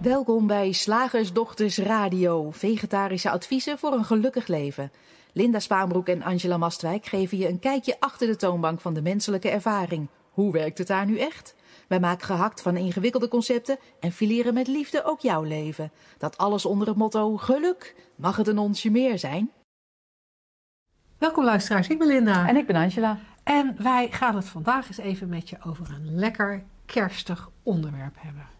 Welkom bij Slagersdochters Radio, vegetarische adviezen voor een gelukkig leven. Linda Spaanbroek en Angela Mastwijk geven je een kijkje achter de toonbank van de menselijke ervaring. Hoe werkt het daar nu echt? Wij maken gehakt van ingewikkelde concepten en fileren met liefde ook jouw leven. Dat alles onder het motto geluk. Mag het een onsje meer zijn? Welkom luisteraars, ik ben Linda. En ik ben Angela. En wij gaan het vandaag eens even met je over een lekker kerstig onderwerp hebben.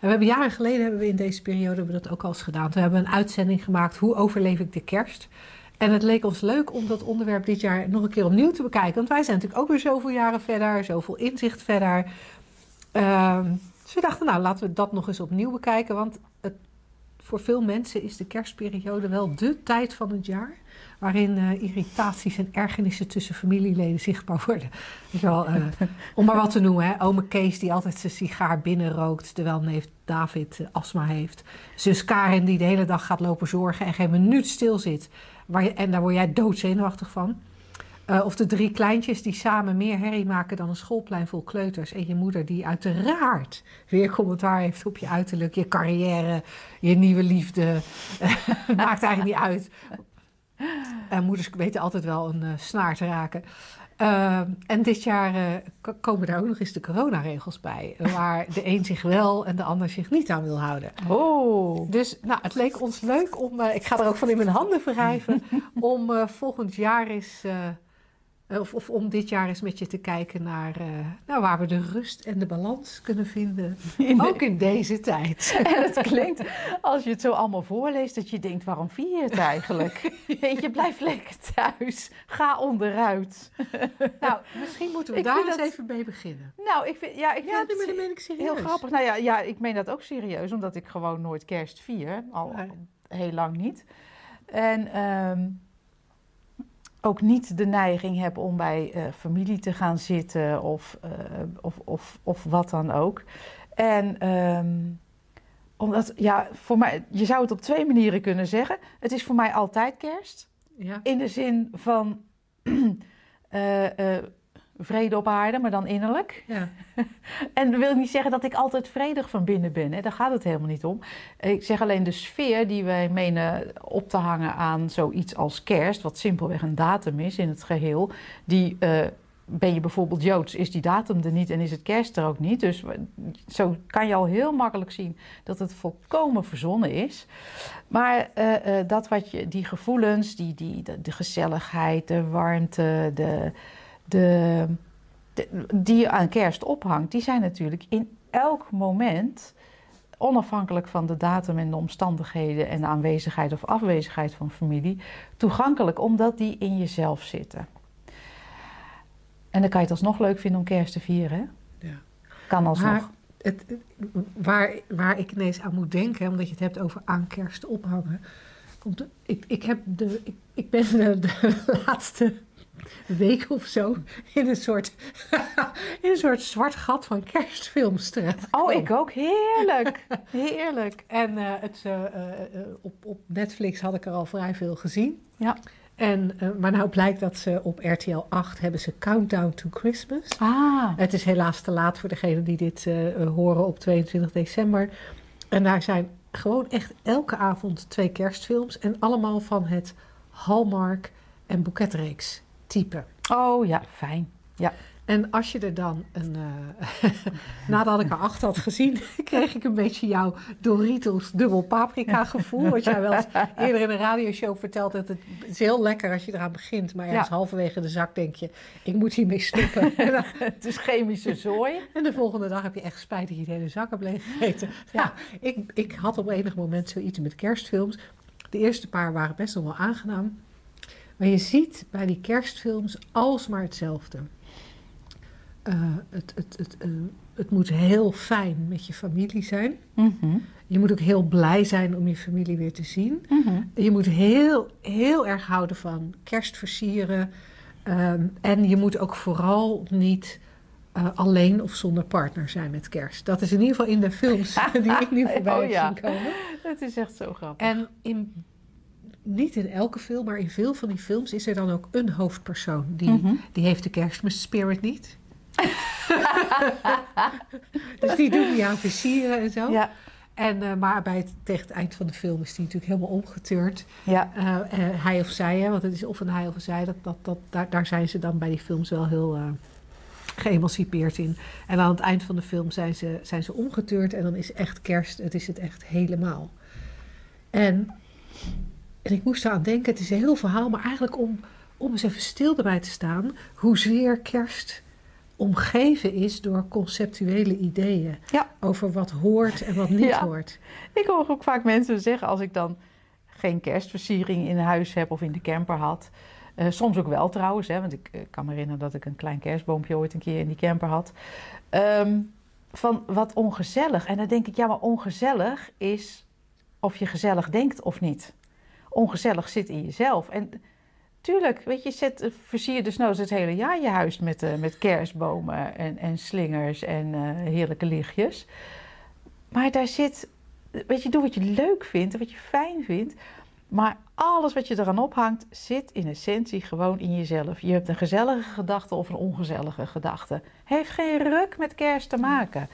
We hebben jaren geleden hebben we in deze periode hebben we dat ook al eens gedaan. We hebben een uitzending gemaakt hoe overleef ik de kerst. En het leek ons leuk om dat onderwerp dit jaar nog een keer opnieuw te bekijken. Want wij zijn natuurlijk ook weer zoveel jaren verder, zoveel inzicht verder. Ehm, dus we dachten, nou laten we dat nog eens opnieuw bekijken. Want het, voor veel mensen is de kerstperiode wel de tijd van het jaar waarin uh, irritaties en ergernissen tussen familieleden zichtbaar worden. Uh, om maar wat te noemen, hè. ome Kees die altijd zijn sigaar binnenrookt terwijl neef David uh, astma heeft. Zus Karin die de hele dag gaat lopen zorgen en geen minuut stil zit. Waar en daar word jij doodzenuwachtig van. of de drie kleintjes die samen meer herrie maken dan een schoolplein vol kleuters. En je moeder die uiteraard weer commentaar heeft op je uiterlijk, je carrière, je nieuwe liefde. Maakt eigenlijk niet uit. En moeders weten altijd wel een uh, snaar te raken. Uh, en dit jaar uh, komen daar ook nog eens de coronaregels bij. Waar de een zich wel en de ander zich niet aan wil houden. Oh. Dus nou, het leek ons leuk om, ik ga er ook van in mijn handen wrijven, om volgend jaar eens of, of, om dit jaar eens met je te kijken naar, uh, naar waar we de rust en de balans kunnen vinden. In ook in deze tijd. En het klinkt, als je het zo allemaal voorleest, dat je denkt: waarom vier je het eigenlijk? Weet je, blijf lekker thuis. Ga onderuit. Nou, misschien moeten we ik daar eens dat... even mee beginnen. Nou, ik vind, ja, ik ja, vind het meen ik serieus. heel grappig. Nou ja, ja, ik meen dat ook serieus, omdat ik gewoon nooit kerst vier. Al nee. heel lang niet. En. Um, ook niet de neiging heb om bij uh, familie te gaan zitten of, uh, of, of, of wat dan ook. En um, omdat, ja, voor mij, je zou het op twee manieren kunnen zeggen. Het is voor mij altijd kerst. Ja. In de zin van uh, vrede op aarde, maar dan innerlijk. Ja. en dat wil niet zeggen dat ik altijd vredig van binnen ben. Hè? Daar gaat het helemaal niet om. Ik zeg alleen de sfeer die wij menen op te hangen aan zoiets als kerst, wat simpelweg een datum is in het geheel, die. Uh, ben je bijvoorbeeld Joods, is die datum er niet en is het kerst er ook niet. Dus zo kan je al heel makkelijk zien dat het volkomen verzonnen is. Maar uh, uh, dat wat je, die gevoelens, die, die, de, de gezelligheid, de warmte, de, de, de, die je aan kerst ophangt, die zijn natuurlijk in elk moment, onafhankelijk van de datum en de omstandigheden en de aanwezigheid of afwezigheid van familie, toegankelijk omdat die in jezelf zitten. En dan kan je het alsnog leuk vinden om kerst te vieren. Hè? Ja. Kan alsnog. Maar het, waar, waar ik ineens aan moet denken, omdat je het hebt over aan kerst ophangen. Komt, ik, ik, heb de, ik, ik ben de, de laatste week of zo in een soort, in een soort zwart gat van kerstfilms terecht. Oh, ik ook. Heerlijk. Heerlijk. En uh, het, uh, uh, op, op Netflix had ik er al vrij veel gezien. Ja. En, maar nou blijkt dat ze op RTL 8 hebben ze Countdown to Christmas. Ah. Het is helaas te laat voor degenen die dit horen op 22 december. En daar zijn gewoon echt elke avond twee kerstfilms. En allemaal van het Hallmark en boeketreeks type. Oh ja, fijn. Ja. En als je er dan een. Uh, nadat ik er acht had gezien, kreeg ik een beetje jouw Doritos dubbel paprika gevoel. Wat jij wel eens eerder in een radioshow verteld hebt. Het is heel lekker als je eraan begint. Maar ergens ja. halverwege de zak denk je: ik moet hiermee stoppen. dan, het is chemische zooi. En de volgende dag heb je echt spijt dat je de hele zak hebt leeggegeten. Ja, nou, ik, ik had op enig moment zoiets met kerstfilms. De eerste paar waren best nog wel aangenaam. Maar je ziet bij die kerstfilms alsmaar hetzelfde. Uh, het, het, het, uh, het moet heel fijn met je familie zijn. Mm -hmm. Je moet ook heel blij zijn om je familie weer te zien. Mm -hmm. Je moet heel, heel erg houden van kerstversieren. Um, en je moet ook vooral niet uh, alleen of zonder partner zijn met kerst. Dat is in ieder geval in de films die ik nu voorbij oh, ja. zien komen. Het is echt zo grappig. En in niet in elke film, maar in veel van die films is er dan ook een hoofdpersoon. Die, Mhm. die heeft de kerstmis spirit niet. dus die doen die aan versieren en zo. Ja, En, eh, maar bij het, tegen het eind van de film is die natuurlijk helemaal omgeturnd. ja, Eh, eh, hij of zij, hè, want het is of een hij of een zij, dat, dat, dat, daar, daar zijn ze dan bij die films wel heel geëmancipeerd in. En aan het eind van de film zijn ze, zijn ze omgeturnd en dan is echt kerst, het is het echt helemaal. En, en ik moest eraan denken, het is een heel verhaal, maar eigenlijk om, om eens even stil erbij te staan, hoezeer kerst omgeven is door conceptuele ideeën ja. over wat hoort en wat niet Ja. hoort. Ik hoor ook vaak mensen zeggen als ik dan geen kerstversiering in huis heb of in de camper had. Eh, soms ook wel trouwens, hè, want ik eh, kan me herinneren dat ik een klein kerstboompje ooit een keer in die camper had. Ehm, van wat ongezellig. En dan denk ik, ja, maar ongezellig is of je gezellig denkt of niet. Ongezellig zit in jezelf. En tuurlijk, weet je, zet, versier je dus nou het hele jaar je huis met, eh, met kerstbomen en, en slingers en eh, heerlijke lichtjes. Maar daar zit, weet je, doe wat je leuk vindt en wat je fijn vindt. Maar alles wat je eraan ophangt, zit in essentie gewoon in jezelf. Je hebt een gezellige gedachte of een ongezellige gedachte. Heeft geen ruk met kerst te maken.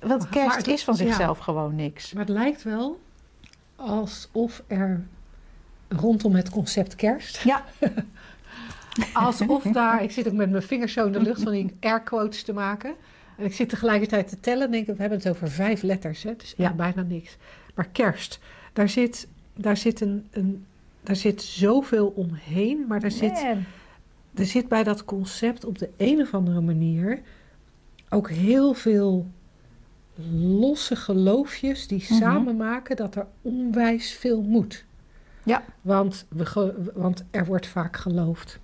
Want kerst het- is van ja. zichzelf gewoon niks. Maar het lijkt wel alsof er rondom het concept kerst, Ja, alsof daar, ik zit ook met mijn vingers zo in de lucht van die air quotes te maken. En ik zit tegelijkertijd te tellen en denk, we hebben het over vijf letters, hè? dus Ja. bijna niks. Maar kerst, daar zit, daar zit, een, een, daar zit zoveel omheen, maar daar zit, er zit bij dat concept op de een of andere manier ook heel veel losse geloofjes die Mhm. samen maken dat er onwijs veel moet. Ja. Want, we want er wordt vaak geloofd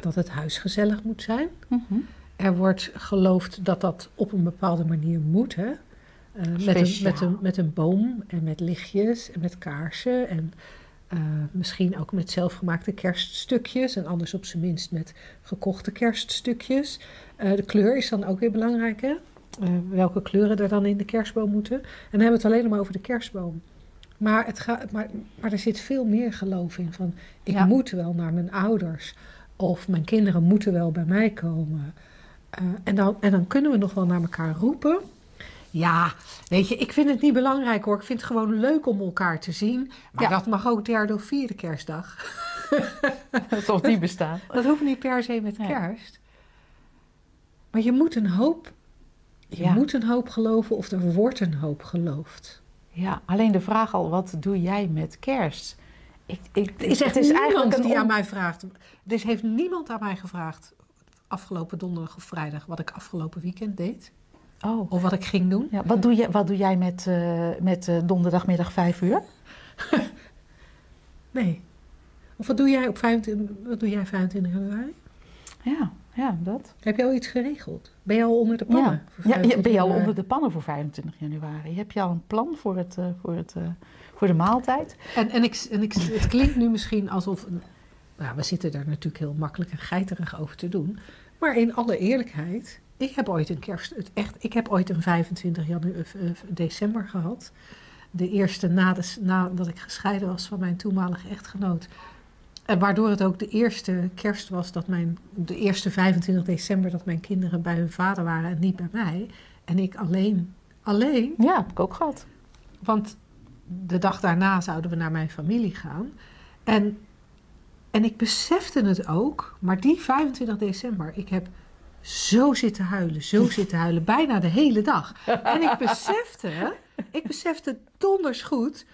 dat het huis gezellig moet zijn. Mhm. Er wordt geloofd dat dat op een bepaalde manier moet. Hè? Eh, met, een, met, een, met een boom en met lichtjes en met kaarsen. En eh, misschien ook met zelfgemaakte kerststukjes. En anders op zijn minst met gekochte kerststukjes. Eh, de kleur is dan ook weer belangrijk. Hè? Welke kleuren er dan in de kerstboom moeten. En dan hebben we het alleen maar over de kerstboom. Maar, het gaat, maar, maar er zit veel meer geloof in. Van, ik Ja. moet wel naar mijn ouders. Of mijn kinderen moeten wel bij mij komen. Eh, en, dan, en dan kunnen we nog wel naar elkaar roepen. Ja, weet je, ik vind het niet belangrijk hoor. Ik vind het gewoon leuk om elkaar te zien. Maar Ja. dat mag ook derde of vierde kerstdag. Alsof die bestaan. Dat hoeft niet per se met kerst. Maar je moet een hoop, je Ja. moet een hoop geloven of er wordt een hoop geloofd. Ja, alleen de vraag al, wat doe jij met kerst? Ik, ik, Er is echt het is eigenlijk een die on- aan mij vraagt. Dus heeft niemand aan mij gevraagd afgelopen donderdag of vrijdag wat ik afgelopen weekend deed. Oh. Of wat ik ging doen. Ja, wat, doe jij, wat doe jij met, eh, met eh, donderdagmiddag 5 uur? Nee. Of wat doe jij op 25, wat doe jij 25 januari? Ja, ja, dat. Heb je al iets geregeld? Ben je al onder de pannen? Ja. voor Ja, ja, 25 ben je al januari? onder de pannen voor 25 januari? Heb je al een plan voor, het, eh, voor, het, eh, voor de maaltijd? En, en, ik, en ik, het klinkt nu misschien alsof... Nou, we zitten daar natuurlijk heel makkelijk en geiterig over te doen. Maar in alle eerlijkheid... Ik heb ooit een kerst... Het echt, ik heb ooit een 25 janu, eh, december gehad. De eerste nadat na, dat ik gescheiden was van mijn toenmalige echtgenoot. En waardoor het ook de eerste kerst was dat mijn... De eerste 25 december dat mijn kinderen bij hun vader waren en niet bij mij. En ik alleen. Alleen. Ja, heb ik ook gehad. Want de dag daarna zouden we naar mijn familie gaan. En, en ik besefte het ook, maar die 25 december, ik heb zo zitten huilen, zo zitten huilen, bijna de hele dag. En ik besefte, ik besefte donders goed,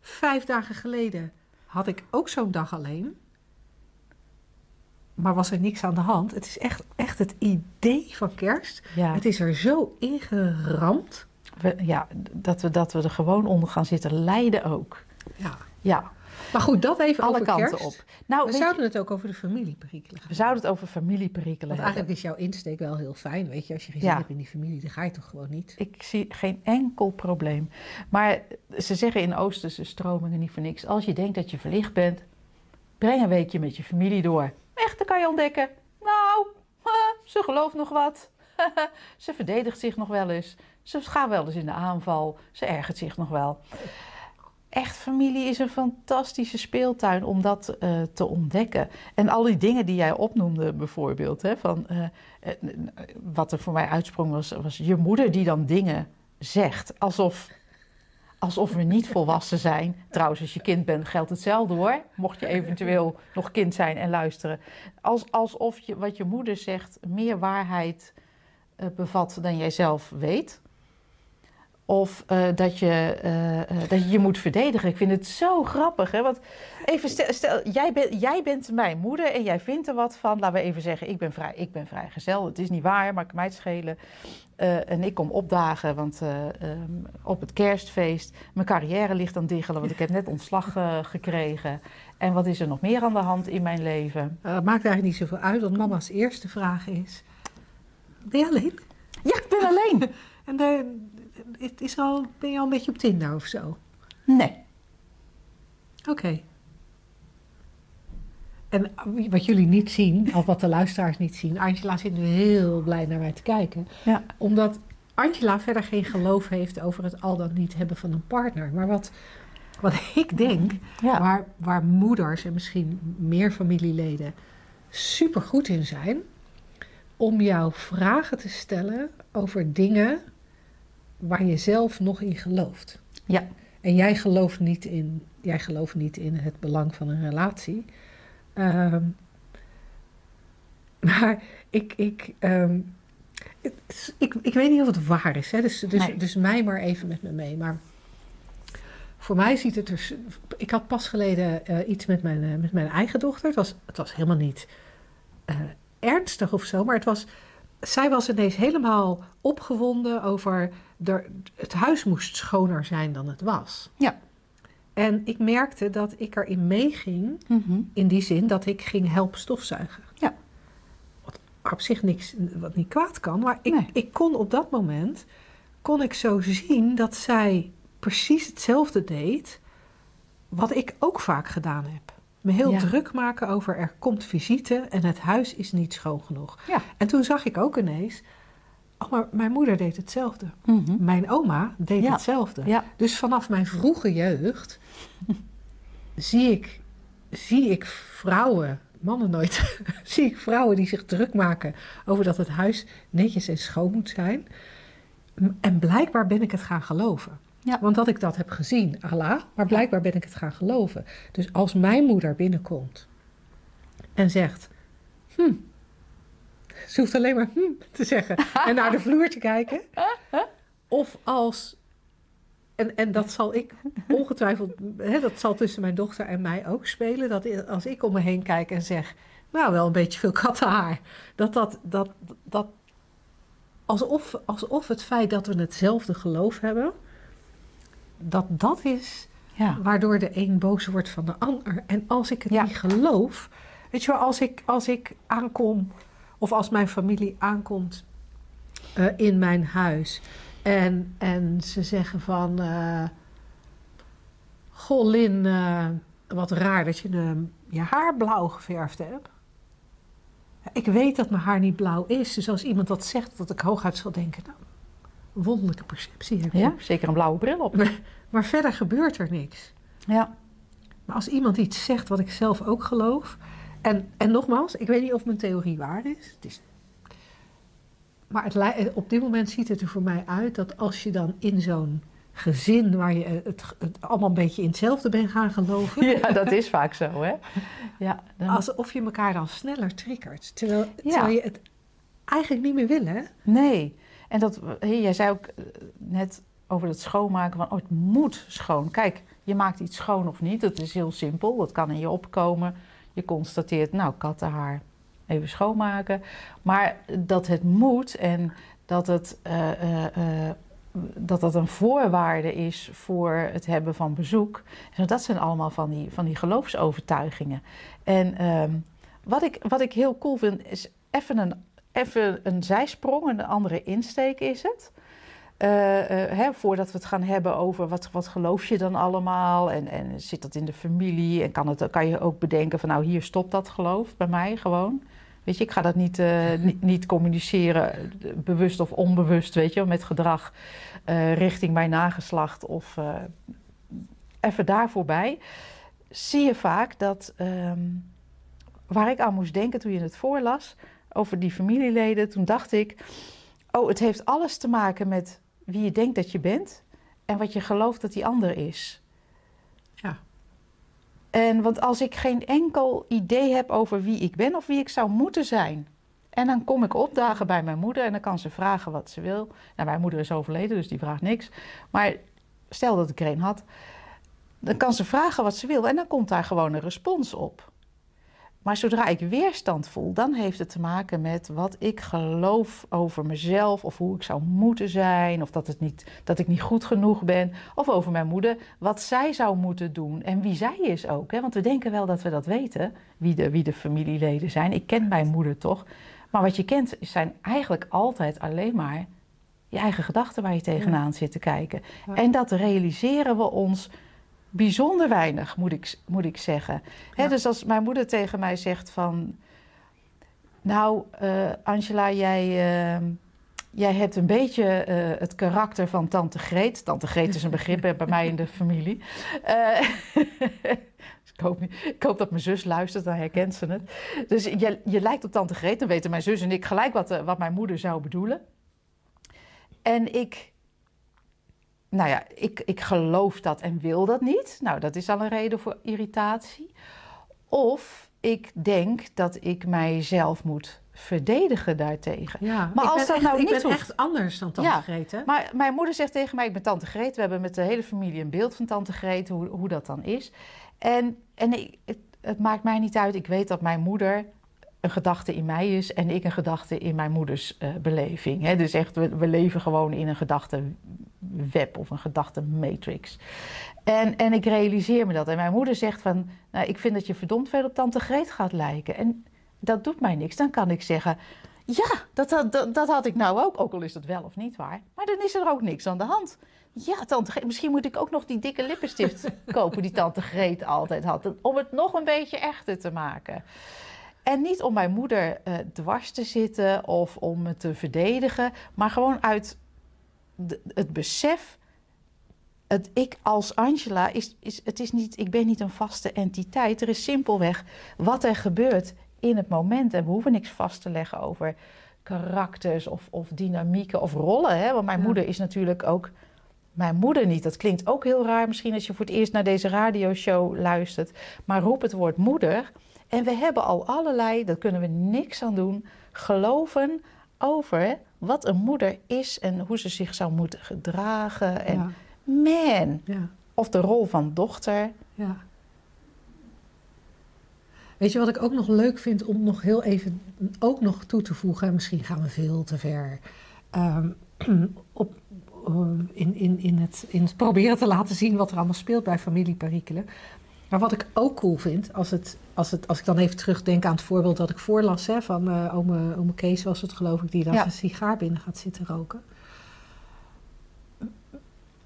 vijf dagen geleden had ik ook zo'n dag alleen. Maar was er niks aan de hand. Het is echt, echt het idee van kerst. Ja, Het is er zo ingeramd. we, ja dat, we, dat we er gewoon onder gaan zitten lijden ook. Ja. Ja, Maar goed, dat even alle over kanten kerst. op. Nou, We je, zouden het ook over de familieperikelen gaan. we zouden het over familieperikelen Want hebben. eigenlijk is jouw insteek wel heel fijn. Weet je, als je geen Ja. hebt in die familie, dan ga je toch gewoon niet. Ik zie geen enkel probleem. Maar ze zeggen in Oosterse stromingen niet voor niks. Als je denkt dat je verlicht bent, breng een weekje met je familie door. Echt, dan kan je ontdekken. Nou, ze gelooft nog wat. ze verdedigt zich nog wel eens. Ze gaat wel eens in de aanval. Ze ergert zich nog wel. Echt familie is een fantastische speeltuin om dat eh, te ontdekken. En al die dingen die jij opnoemde bijvoorbeeld, hè, van, eh, eh, wat er voor mij uitsprong was, was je moeder die dan dingen zegt, alsof, alsof we niet volwassen zijn. Trouwens, als je kind bent geldt hetzelfde hoor, mocht je eventueel nog kind zijn en luisteren. Als, alsof je, wat je moeder zegt meer waarheid bevat dan jij zelf weet. Of uh, dat, je, uh, dat je je moet verdedigen. Ik vind het zo grappig. Hè? Want even stel, stel jij, ben, jij bent mijn moeder en jij vindt er wat van. Laten we even zeggen, ik ben, vrij, ik ben vrijgezel. Het is niet waar, maar ik mij het schelen. Uh, en ik kom opdagen, want um, op het kerstfeest... mijn carrière ligt aan diggelen, want ik heb net ontslag gekregen. En wat is er nog meer aan de hand in mijn leven? het maakt eigenlijk niet zoveel uit, want mama's eerste vraag is... Ben je alleen? Ja, ik ben alleen. en de, het is al, ben je al een beetje op Tinder of zo? Nee. Oké. Okay. En wat jullie niet zien, of wat de luisteraars niet zien, Angela zit nu heel blij naar mij te kijken. Ja. Omdat Angela verder geen geloof heeft over het al dan niet hebben van een partner. Maar wat, wat ik denk, Ja. waar, waar moeders en misschien meer familieleden super goed in zijn, om jou vragen te stellen over dingen waar je zelf nog in gelooft. Ja. En jij gelooft niet in, jij gelooft niet in het belang van een relatie. Ehm, maar ik, ik, ehm, het- ik, ik weet niet of het waar is. Hè? Dus, dus, Nee. dus mij maar even met me mee. Maar voor mij ziet het er. Ik had pas geleden eh, iets met mijn, eh, met mijn eigen dochter. Het was, het was helemaal niet eh, ernstig of zo. Maar het was. Zij was ineens helemaal opgewonden over. Er, het huis moest schoner zijn dan het was. Ja. En ik merkte dat ik erin meeging. Mhm. In die zin dat ik ging helpen stofzuigen. Ja. Wat op zich niks, wat niet kwaad kan. Maar ik, Nee. ik kon op dat moment, kon ik zo zien dat zij precies hetzelfde deed. Wat ik ook vaak gedaan heb. Me heel Ja. druk maken over er komt visite en het huis is niet schoon genoeg. Ja. En toen zag ik ook ineens, oh maar mijn moeder deed hetzelfde. Mhm. Mijn oma deed Ja. hetzelfde. Ja. Dus vanaf mijn vroege jeugd zie ik, zie ik vrouwen, mannen nooit, zie ik vrouwen die zich druk maken over dat het huis netjes en schoon moet zijn. En blijkbaar ben ik het gaan geloven. Ja. Want dat ik dat heb gezien, Allah, maar blijkbaar ben ik het gaan geloven. Dus als mijn moeder binnenkomt en zegt, hm, ze hoeft alleen maar hm te zeggen en naar de vloer te kijken. Of als, en, en dat zal ik ongetwijfeld, hè, dat zal tussen mijn dochter en mij ook spelen, dat als ik om me heen kijk en zeg, nou wel een beetje veel kattenhaar, dat dat, dat, dat alsof, alsof het feit dat we hetzelfde geloof hebben, dat dat is Ja. waardoor de een boos wordt van de ander. En als ik het Ja. niet geloof, weet je wel, als ik, als ik aankom, of als mijn familie aankomt eh, in mijn huis en, en ze zeggen van, eh goh Lin, eh, wat raar dat je je haar blauw geverfd hebt. Ik weet dat mijn haar niet blauw is, dus als iemand dat zegt, dat ik hooguit zal denken, nou, wonderlijke perceptie heb je. ja, zeker een blauwe bril op. Maar verder gebeurt er niks. Ja. Maar als iemand iets zegt wat ik zelf ook geloof. En, en nogmaals, ik weet niet of mijn theorie waar is. Het is maar het, op dit moment ziet het er voor mij uit dat als je dan in zo'n gezin waar je het, het allemaal een beetje in hetzelfde bent gaan geloven. ja, dat is vaak zo, hè? Ja, dan- Alsof je elkaar dan sneller triggert. Terwijl, Ja. terwijl je het eigenlijk niet meer wil, hè? Nee. En dat, jij zei ook eh, net over het schoonmaken van, oh, het moet schoon. Kijk, je maakt iets schoon of niet. Dat is heel simpel. Dat kan in je opkomen. Je constateert, nou, kattenhaar, even schoonmaken. Maar dat het moet en dat het, eh, eh, eh, dat dat een voorwaarde is voor het hebben van bezoek. Dat zijn allemaal van die, van die geloofsovertuigingen. En ehm, wat, ik, wat ik heel cool vind, is even een even een zijsprong, een andere insteek is het. Eh, eh, hè, voordat we het gaan hebben over wat, wat geloof je dan allemaal? En, en zit dat in de familie? En kan, het, kan je ook bedenken van nou hier stopt dat geloof bij mij gewoon. Weet je, ik ga dat niet, eh, niet, niet communiceren, bewust of onbewust, weet je, met gedrag richting mijn nageslacht of, even daar voorbij, zie je vaak dat ehm, waar ik aan moest denken toen je het voorlas over die familieleden, toen dacht ik, oh, het heeft alles te maken met wie je denkt dat je bent en wat je gelooft dat die ander is. Ja. En want als ik geen enkel idee heb over wie ik ben of wie ik zou moeten zijn. En dan kom ik opdagen bij mijn moeder en dan kan ze vragen wat ze wil. Nou, mijn moeder is overleden, dus die vraagt niks. Maar stel dat ik er een had, dan kan ze vragen wat ze wil en dan komt daar gewoon een respons op. Maar zodra ik weerstand voel, dan heeft het te maken met wat ik geloof over mezelf, of hoe ik zou moeten zijn, of dat, het niet, dat ik niet goed genoeg ben, of over mijn moeder, wat zij zou moeten doen en wie zij is ook. Hè? Want we denken wel dat we dat weten, wie de, wie de familieleden zijn. Ik ken mijn moeder toch. Maar wat je kent zijn eigenlijk altijd alleen maar je eigen gedachten waar je tegenaan zit te kijken. Ja. En dat realiseren we ons bijzonder weinig, moet ik, moet ik zeggen. Hè, Ja. dus als mijn moeder tegen mij zegt van... Nou, eh, Angela, jij, eh, jij hebt een beetje eh, het karakter van tante Greet. Tante Greet is een begrip bij mij in de familie. Eh, dus ik, hoop, ik hoop dat mijn zus luistert, dan herkent ze het. Dus je, je lijkt op tante Greet. Dan weten mijn zus en ik gelijk wat, wat mijn moeder zou bedoelen. En ik nou ja, ik, ik geloof dat en wil dat niet. Nou, dat is al een reden voor irritatie. Of ik denk dat ik mijzelf moet verdedigen daartegen. Ja, Maar ik als dat echt, nou ik niet ben hoeft. echt anders dan tante Ja. Greet, hè? Maar mijn moeder zegt tegen mij, ik ben tante Greet. We hebben met de hele familie een beeld van tante Greet, hoe, hoe dat dan is. En, en ik- het, het maakt mij niet uit. Ik weet dat mijn moeder een gedachte in mij is en ik een gedachte in mijn moeders eh, beleving. Hè? Dus echt, we, we leven gewoon in een gedachtenweb of een gedachtenmatrix. En, en ik realiseer me dat. En mijn moeder zegt van, nou, ik vind dat je verdomd veel op tante Greet gaat lijken. En dat doet mij niks. Dan kan ik zeggen, ja, dat, dat, dat, dat had ik nou ook. Ook al is dat wel of niet waar. Maar dan is er ook niks aan de hand. Ja, tante Greet, misschien moet ik ook nog die dikke lippenstift kopen die tante Greet altijd had. Om het nog een beetje echter te maken. En niet om mijn moeder eh, dwars te zitten of om me te verdedigen, maar gewoon uit de- het besef. Het ik als Angela is, is, het is niet, ik ben niet een vaste entiteit. Er is simpelweg wat er gebeurt in het moment. En we hoeven niks vast te leggen over karakters of, of dynamieken of rollen. Hè? Want mijn Ja. moeder is natuurlijk ook mijn moeder niet. Dat klinkt ook heel raar misschien als je voor het eerst naar deze radioshow luistert. Maar roep het woord moeder. En we hebben al allerlei, daar kunnen we niks aan doen, geloven over wat een moeder is en hoe ze zich zou moeten gedragen. En Ja, man, ja, of de rol van dochter. ja. Weet je wat ik ook nog leuk vind om nog heel even ook nog toe te voegen? en Misschien gaan we veel te ver. Ehm, op, eh, in, in, in, het, in het proberen te laten zien wat er allemaal speelt bij familieperikelen. Maar wat ik ook cool vind, als, het, als, het, als ik dan even terugdenk aan het voorbeeld dat ik voorlas hè, van eh ome, ome Kees was het geloof ik, die dan Ja. zijn sigaar binnen gaat zitten roken.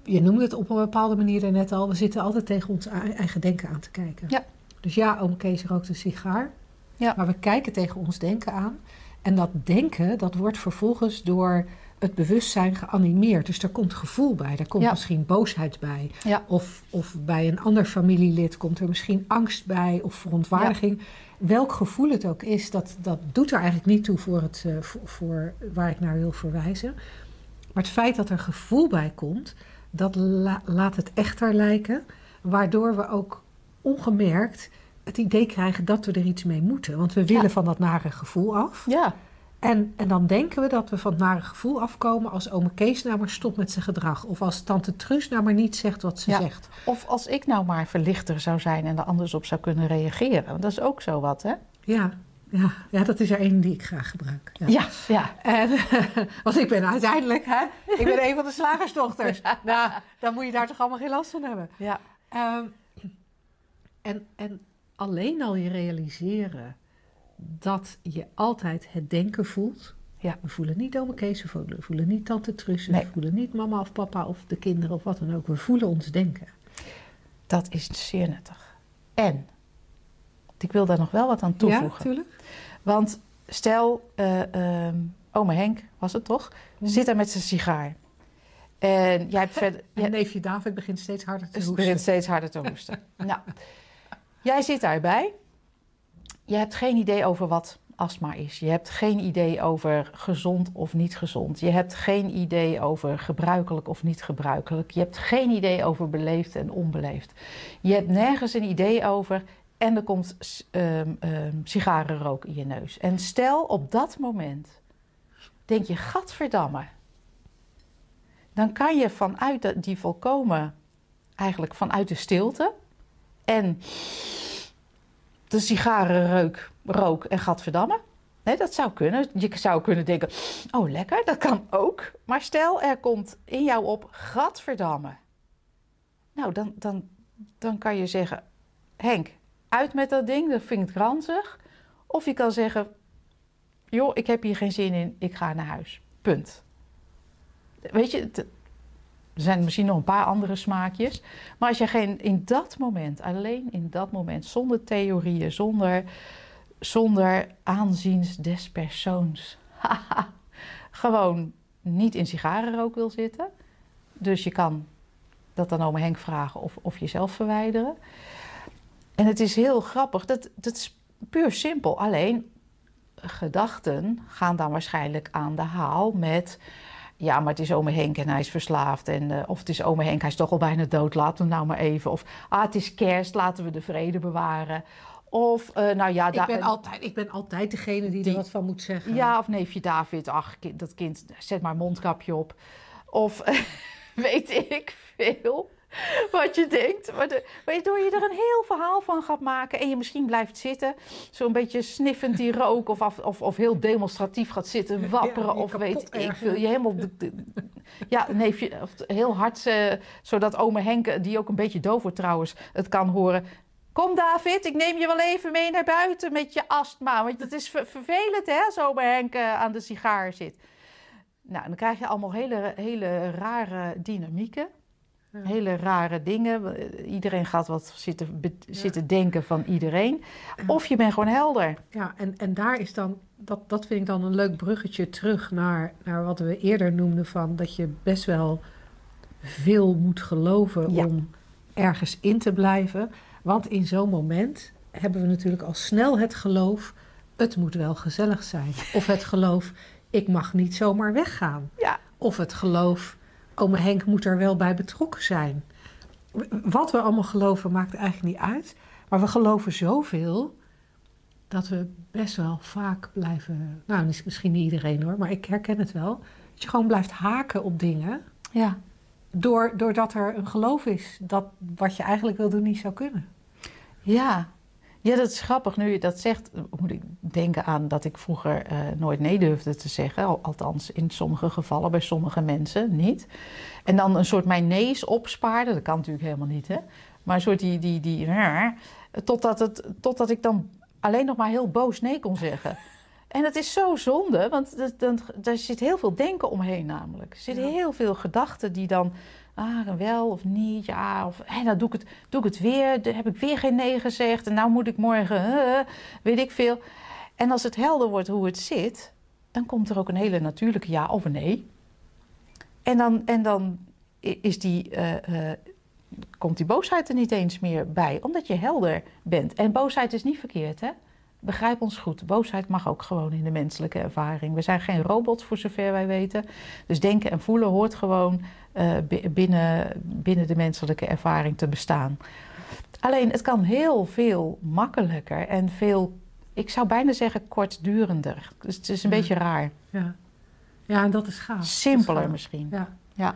Je noemde het op een bepaalde manier net al, we zitten altijd tegen ons ei- eigen denken aan te kijken. Ja. Dus ja, ome Kees rookt een sigaar, Ja. maar we kijken tegen ons denken aan. En dat denken, dat wordt vervolgens door het bewustzijn geanimeerd. Dus er komt gevoel bij, daar komt Ja. misschien boosheid bij. Ja. Of, of bij een ander familielid komt er misschien angst bij of verontwaardiging. Welk gevoel het ook is, dat, dat doet er eigenlijk niet toe voor, het, eh, voor, voor waar ik naar wil verwijzen. Maar het feit dat er gevoel bij komt, dat la- laat het echter lijken. Waardoor we ook ongemerkt het idee krijgen dat we er iets mee moeten. Want we willen van dat nare gevoel af. Ja, En, en dan denken we dat we van het nare gevoel afkomen als ome Kees nou maar stopt met zijn gedrag. Of als tante Truus nou maar niet zegt wat ze Ja. zegt. of als ik nou maar verlichter zou zijn en er anders op zou kunnen reageren. Want dat is ook zo wat, hè? Ja, ja, ja dat is er één die ik graag gebruik. Ja. Ja, ja. En, want ik ben uiteindelijk, hè, ik ben een van de slagersdochters. Nou, dan moet je daar toch allemaal geen last van hebben. ja. Ehm, en, en alleen al je realiseren dat je altijd het denken voelt. Ja. We voelen niet ome Kees, we voelen, we voelen niet tante Truus, Nee. we voelen niet mama of papa of de kinderen of wat dan ook. We voelen ons denken. Dat is zeer nuttig. En, ik wil daar nog wel wat aan Ja, toevoegen. natuurlijk. Want stel, ehm ome Henk was het toch, Mhm. zit daar met zijn sigaar. En jij hebt verder... En jij- neefje David begint steeds harder te hoesten. begint steeds harder te hoesten. nou, jij zit daarbij. Je hebt geen idee over wat astma is. Je hebt geen idee over gezond of niet gezond. Je hebt geen idee over gebruikelijk of niet gebruikelijk. Je hebt geen idee over beleefd en onbeleefd. Je hebt nergens een idee over. En er komt ehm, sigarenrook in je neus. En stel op dat moment denk je, gadverdamme. Dan kan je vanuit die volkomen, eigenlijk vanuit de stilte en de sigarenreuk, rook en gadverdamme. Nee, dat zou kunnen. Je zou kunnen denken, oh lekker, dat kan ook. Maar stel, er komt in jou op, gadverdamme. Nou, dan, dan, dan kan je zeggen, Henk, uit met dat ding, dat vind ik ranzig. Of je kan zeggen, joh, ik heb hier geen zin in, ik ga naar huis. Punt. Weet je, er zijn misschien nog een paar andere smaakjes. Maar als je geen, in dat moment, alleen in dat moment, zonder theorieën, zonder, zonder aanziens des persoons, gewoon niet in sigarenrook wil zitten. Dus je kan dat dan oma Henk vragen of, of jezelf verwijderen. En het is heel grappig, dat, dat is puur simpel. Alleen gedachten gaan dan waarschijnlijk aan de haal met... Ja, maar het is ome Henk en hij is verslaafd. En, eh, of het is ome Henk, hij is toch al bijna dood, laten we nou maar even. Of ah, het is kerst, laten we de vrede bewaren. Of, eh, nou ja... Ik ben, altijd, ik ben altijd degene die, Die- er wat van moet zeggen. ja, of neefje David, ach, kind- dat kind, zet maar een mondkapje op. Of weet ik veel wat je denkt. Maar de, waardoor je er een heel verhaal van gaat maken en je misschien blijft zitten, zo'n beetje sniffend die rook, of, af, of, of heel demonstratief gaat zitten wapperen, je of weet ik ergeren. veel. Je helemaal, de- de- ja, neefje, of heel hard, eh, zodat ome Henk, die ook een beetje doof wordt trouwens, het kan horen. Kom David, ik neem je wel even mee naar buiten met je astma. Want het is ver- vervelend hè, als ome Henk aan de sigaar zit. Nou, dan krijg je allemaal hele, hele rare dynamieken. Ja. Hele rare dingen. Eh, Iedereen gaat wat zitten, be- zitten denken van iedereen. Of je bent gewoon helder. Ja, en, en daar is dan, dat, dat vind ik dan een leuk bruggetje terug naar, naar wat we eerder noemden van dat je best wel veel moet geloven Ja. om ergens in te blijven. Want in zo'n moment hebben we natuurlijk al snel het geloof, het moet wel gezellig zijn. Of het geloof, ik mag niet zomaar weggaan. Ja. Of het geloof, ome Henk moet er wel bij betrokken zijn. Wat we allemaal geloven maakt eigenlijk niet uit. Maar we geloven zoveel dat we best wel vaak blijven. Nou, mis- misschien niet iedereen hoor, maar ik herken het wel. Dat je gewoon blijft haken op dingen. Ja. Door, doordat er een geloof is dat wat je eigenlijk wil doen niet zou kunnen. Ja. Ja, dat is grappig. Nu je dat zegt, moet ik denken aan dat ik vroeger eh, nooit nee durfde te zeggen. Al- Althans, in sommige gevallen, bij sommige mensen niet. En dan een soort mijn nee's opspaarde. Dat kan natuurlijk helemaal niet, hè. Maar een soort die... die, die totdat, het, totdat ik dan alleen nog maar heel boos nee kon zeggen. En het is zo zonde, want dat- dan, daar zit heel veel denken omheen namelijk. Er zitten Ja. heel veel gedachten die dan... Ah, wel of niet, ja, of hé, nou doe ik, het, doe ik het weer. Dan heb ik weer geen nee gezegd. En nou moet ik morgen, eh, weet ik veel. En als het helder wordt hoe het zit, dan komt er ook een hele natuurlijke ja of nee. En dan, en dan is die, eh, eh, komt die boosheid er niet eens meer bij, omdat je helder bent. En boosheid is niet verkeerd, hè? Begrijp ons goed. Boosheid mag ook gewoon in de menselijke ervaring. We zijn geen robots, voor zover wij weten. Dus denken en voelen hoort gewoon eh, bi- binnen, binnen de menselijke ervaring te bestaan. Alleen het kan heel veel makkelijker en veel, ik zou bijna zeggen, kortdurender. Dus het is een Ja. beetje raar. Ja, ja en dat is gaaf. Is Simpeler gaaf. misschien. Ja. Ja.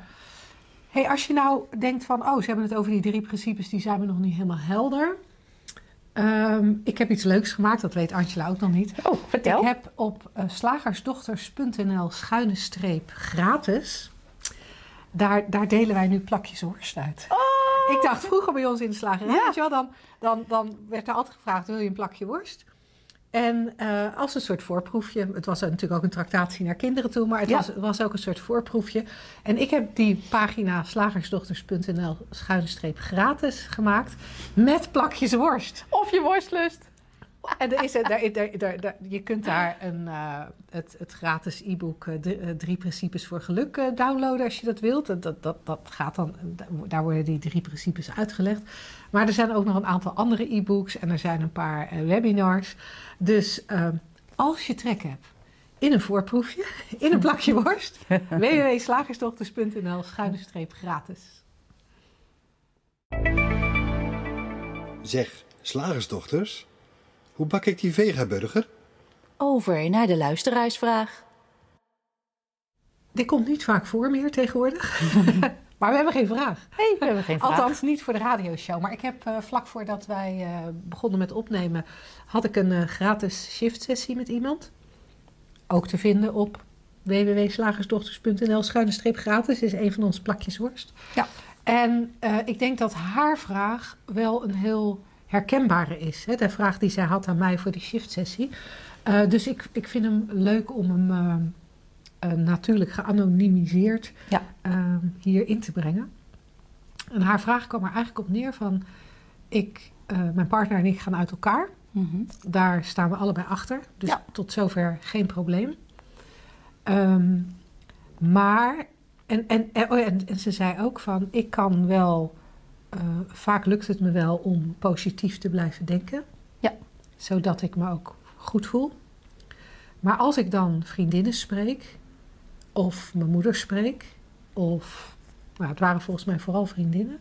Hey, als je nou denkt van, oh, ze hebben het over die drie principes, die zijn me nog niet helemaal helder. Ehm, ik heb iets leuks gemaakt, dat weet Angela ook nog niet. Oh, vertel. Ik heb op eh, slagersdochters.nl schuine streep gratis. Daar, daar delen wij nu plakjes worst uit. Oh! Ik dacht vroeger bij ons in de slagerij, Ja. weet je wel, dan, dan, dan werd er altijd gevraagd, wil je een plakje worst? En eh, als een soort voorproefje, het was natuurlijk ook een tractatie naar kinderen toe, maar het Ja. was, was ook een soort voorproefje. En ik heb die pagina slagersdochters.nl schuine streep gratis gemaakt met plakjes worst. Of je worstlust. En er is, er, daar, daar, daar, daar- je kunt daar een, eh, het, het gratis e-book eh, drie, eh, Drie Principes voor Geluk eh, downloaden als je dat wilt. Dat, dat, dat, gaat dan, daar worden die drie principes uitgelegd. Maar er zijn ook nog een aantal andere e-books en er zijn een paar webinars. Dus eh, als je trek hebt in een voorproefje, in een plakje worst, www.slagersdochters.nl schuine streep gratis. Zeg, slagersdochters, hoe bak ik die vegaburger? Over naar de luisteraarsvraag. Dit komt niet vaak voor meer tegenwoordig. maar we hebben geen vraag. hey, we hebben geen vraag. Althans, niet voor de radioshow. Maar ik heb eh, vlak voordat wij eh, begonnen met opnemen, had ik een eh, gratis shift sessie met iemand. Ook te vinden op www.slagersdochters.nl schuine streep gratis. Is een van ons plakjes worst. Ja. En eh, ik denk dat haar vraag wel een heel herkenbare is. Hè? De vraag die zij had aan mij voor die shift sessie. Eh, dus ik, ik vind hem leuk om hem eh, eh, natuurlijk geanonimiseerd Ja. eh, hier in te brengen. En haar vraag kwam er eigenlijk op neer van... Ik, mijn partner en ik gaan uit elkaar. Mhm. Daar staan we allebei achter. Dus Ja. tot zover geen probleem. Ehm, maar, en, en, en, oh en, en ze zei ook van, ik kan wel, eh, vaak lukt het me wel om positief te blijven denken. Ja. Zodat ik me ook goed voel. Maar als ik dan vriendinnen spreek, of mijn moeder spreek, of, nou het waren volgens mij vooral vriendinnen,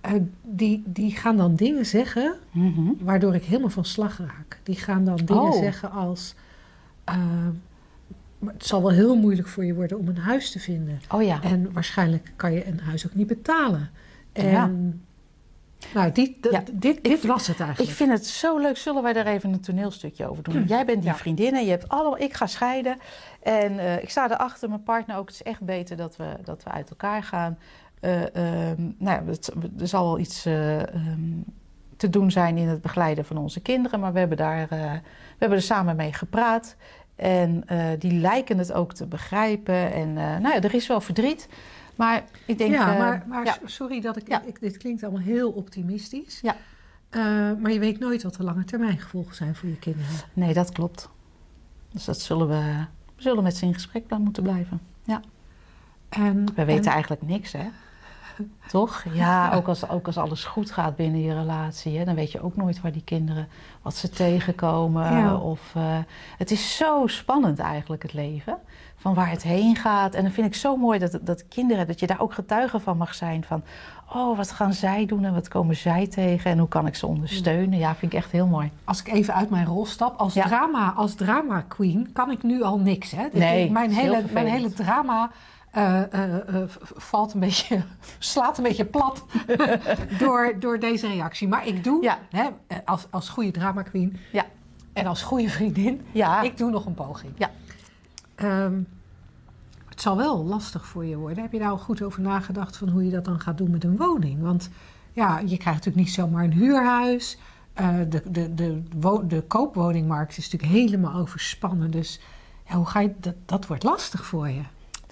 eh, die, die gaan dan dingen zeggen Mhm. waardoor ik helemaal van slag raak. Die gaan dan dingen Oh. zeggen als... eh, maar het zal wel heel moeilijk voor je worden om een huis te vinden. Oh ja. En waarschijnlijk kan je een huis ook niet betalen. En Ja. nou, die, d- Ja, dit, dit was het Ik eigenlijk. vind het zo leuk. Zullen wij daar even een toneelstukje over doen? Jij bent die Ja. vriendin en je hebt allemaal... Ik ga scheiden en eh, ik sta erachter, mijn partner ook. Het is echt beter dat we, dat we uit elkaar gaan. Eh, ehm, nou ja, het- er zal wel iets eh, ehm, te doen zijn in het begeleiden van onze kinderen. Maar we hebben, daar, we hebben er samen mee gepraat. En die lijken het ook te begrijpen. En nou ja, er is wel verdriet. Maar ik denk... ja, eh, maar, maar ja. sorry dat ik, Ja. ik... Dit klinkt allemaal heel optimistisch. Ja. Eh, maar je weet nooit wat de lange termijn gevolgen zijn voor je kinderen. Nee, dat klopt. Dus dat zullen we, we zullen met ze in gesprek moeten blijven. En, We weten en- eigenlijk niks, hè? Toch? Ja, ook als, ook als alles goed gaat binnen je relatie, hè, dan weet je ook nooit waar die kinderen, wat ze tegenkomen. Ja. Of, eh, het is zo spannend eigenlijk, het leven, van waar het heen gaat. En dan vind ik zo mooi dat, dat kinderen, dat je daar ook getuige van mag zijn. Van, oh, wat gaan zij doen en wat komen zij tegen en hoe kan ik ze ondersteunen? Ja, vind ik echt heel mooi. Als ik even uit mijn rol stap, als, Ja. drama, als drama queen kan ik nu al niks. Hè? Dit- Nee, mijn, hele, mijn hele drama eh, eh, eh, valt een beetje, slaat een beetje plat door, door deze reactie. Maar ik doe, Ja. hè, als, als goede drama queen Ja. en als goede vriendin, Ja, ik doe nog een poging. Ja. Ehm, het zal wel lastig voor je worden. Heb je daar al goed over nagedacht van hoe je dat dan gaat doen met een woning? Want ja, je krijgt natuurlijk niet zomaar een huurhuis. De, de, de, de koopwoningmarkt is natuurlijk helemaal overspannen. Dus ja, hoe ga je, dat, dat wordt lastig voor je.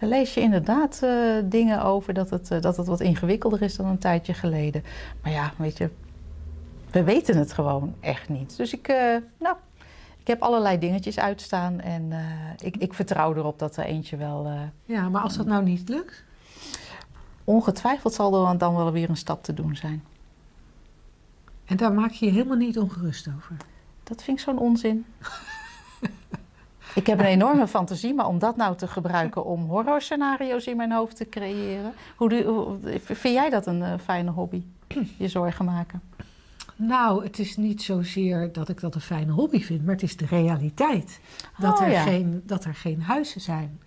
Daar lees je inderdaad eh, dingen over dat het, eh, dat het wat ingewikkelder is dan een tijdje geleden. Maar ja, weet je, we weten het gewoon echt niet. Dus ik, eh, nou, ik heb allerlei dingetjes uitstaan en ik, ik vertrouw erop dat er eentje wel. Ja, maar als dat nou niet lukt, ongetwijfeld zal er dan wel weer een stap te doen zijn. en daar maak je je helemaal niet ongerust over. Dat vind ik zo'n onzin. ik heb een enorme fantasie, maar om dat nou te gebruiken om horrorscenario's in mijn hoofd te creëren. Hoe, vind jij dat een eh, fijne hobby? Je zorgen maken? Nou, het is niet zozeer dat ik dat een fijne hobby vind, maar het is de realiteit. Dat, Oh, er, ja. geen, dat er geen huizen zijn.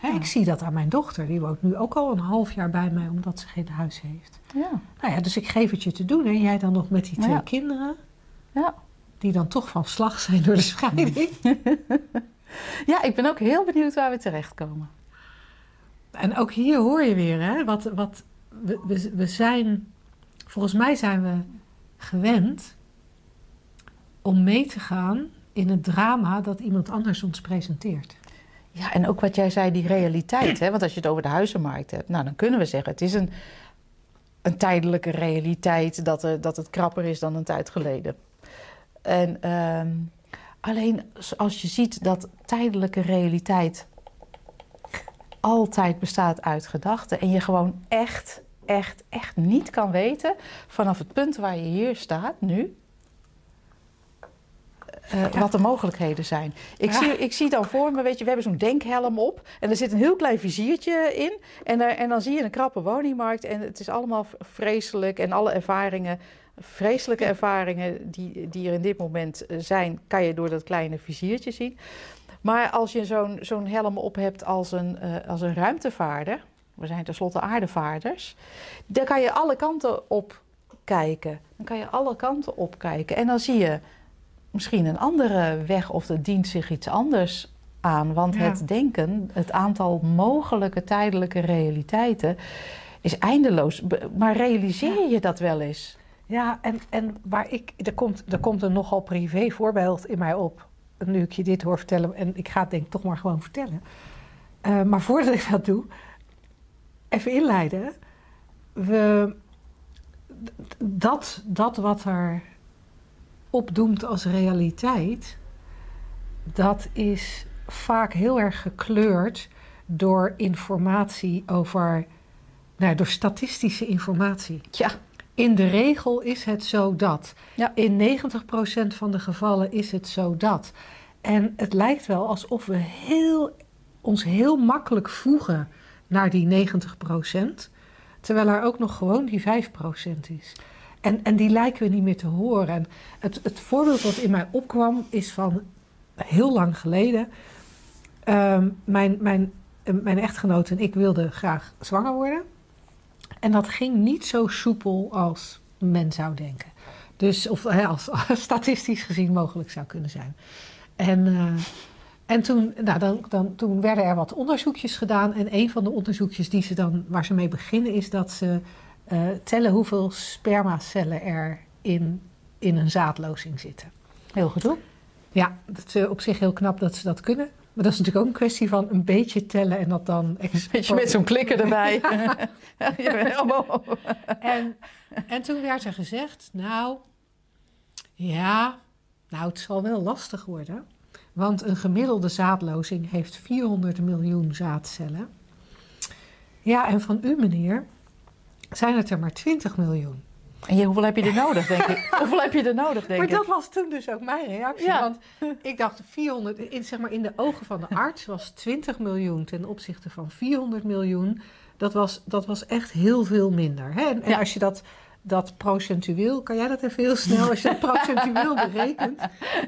Hè, ik zie dat aan mijn dochter. Die woont nu ook al een half jaar bij mij omdat ze geen huis heeft. Ja. Nou ja, dus ik geef het je te doen. En jij dan nog met die twee kinderen. Ja. Die dan toch van slag zijn door de scheiding. ja, ik ben ook heel benieuwd waar we terechtkomen. En ook hier hoor je weer, hè, wat, wat we, we, we zijn, volgens mij zijn we gewend om mee te gaan in het drama dat iemand anders ons presenteert. Ja, en ook wat jij zei, die realiteit. Hè? Want als je het over de huizenmarkt hebt, nou, dan kunnen we zeggen: het is een, een tijdelijke realiteit dat, er, dat het krapper is dan een tijd geleden. En ehm, alleen als je ziet dat tijdelijke realiteit altijd bestaat uit gedachten en je gewoon echt, echt, echt niet kan weten vanaf het punt waar je hier staat nu. eh, Ja. Wat de mogelijkheden zijn. Ik, Ja. zie, ik zie dan voor me, weet je, we hebben zo'n denkhelm op. En er zit een heel klein viziertje in. En, daar, en dan zie je een krappe woningmarkt. En het is allemaal vreselijk. En alle ervaringen, vreselijke ervaringen die, die er in dit moment eh, zijn, kan je door dat kleine viziertje zien. Maar als je zo'n zo'n helm op hebt als een, eh, als een ruimtevaarder, we zijn tenslotte aardevaarders, dan kan je alle kanten op kijken. Dan kan je alle kanten op kijken. En dan zie je misschien een andere weg of er dient zich iets anders aan. Want Ja. het denken, het aantal mogelijke tijdelijke realiteiten, is eindeloos. Maar realiseer je dat wel eens? Ja, en, en waar ik, er, komt, er komt een nogal privé voorbeeld in mij op. Nu ik je dit hoor vertellen, en ik ga het denk ik toch maar gewoon vertellen. Eh, maar voordat ik dat doe, even inleiden. We, dat, dat wat er opdoemt als realiteit, dat is vaak heel erg gekleurd door informatie over, nou, door statistische informatie. Ja, In de regel is het zo dat. Ja. In 90% van de gevallen is het zo dat. En het lijkt wel alsof we heel, ons heel makkelijk voegen naar die 90%, terwijl er ook nog gewoon die 5% is. En, en die lijken we niet meer te horen. En het, het voorbeeld wat in mij opkwam is van heel lang geleden. Ehm, mijn, mijn, mijn echtgenoot en ik wilden graag zwanger worden. En dat ging niet zo soepel als men zou denken. Dus, of hè, als statistisch gezien mogelijk zou kunnen zijn. En, eh, en toen, nou, dan, dan, toen werden er wat onderzoekjes gedaan. En een van de onderzoekjes die ze dan, waar ze mee beginnen is dat ze eh, tellen hoeveel spermacellen er in, in een zaadlozing zitten. heel gedoe. Ja, dat is eh, op zich heel knap dat ze dat kunnen. Maar dat is natuurlijk ook een kwestie van een beetje tellen en dat dan... Weet je, met zo'n klikker erbij. Je En, en toen werd er gezegd, nou, ja, nou het zal wel lastig worden. Want een gemiddelde zaadlozing heeft 400 miljoen zaadcellen. Ja, en van u meneer zijn het er maar 20 miljoen. En je, hoeveel heb je er nodig, denk ik? Hoeveel heb je er nodig, denk maar ik? dat was toen dus ook mijn reactie. Ja. Want ik dacht 400, in, zeg maar in de ogen van de arts was 20 miljoen ten opzichte van 400 miljoen. Dat was, dat was echt heel veel minder. Hè? En, en Ja. als je dat, dat procentueel, kan jij dat even heel snel, als je dat procentueel berekent,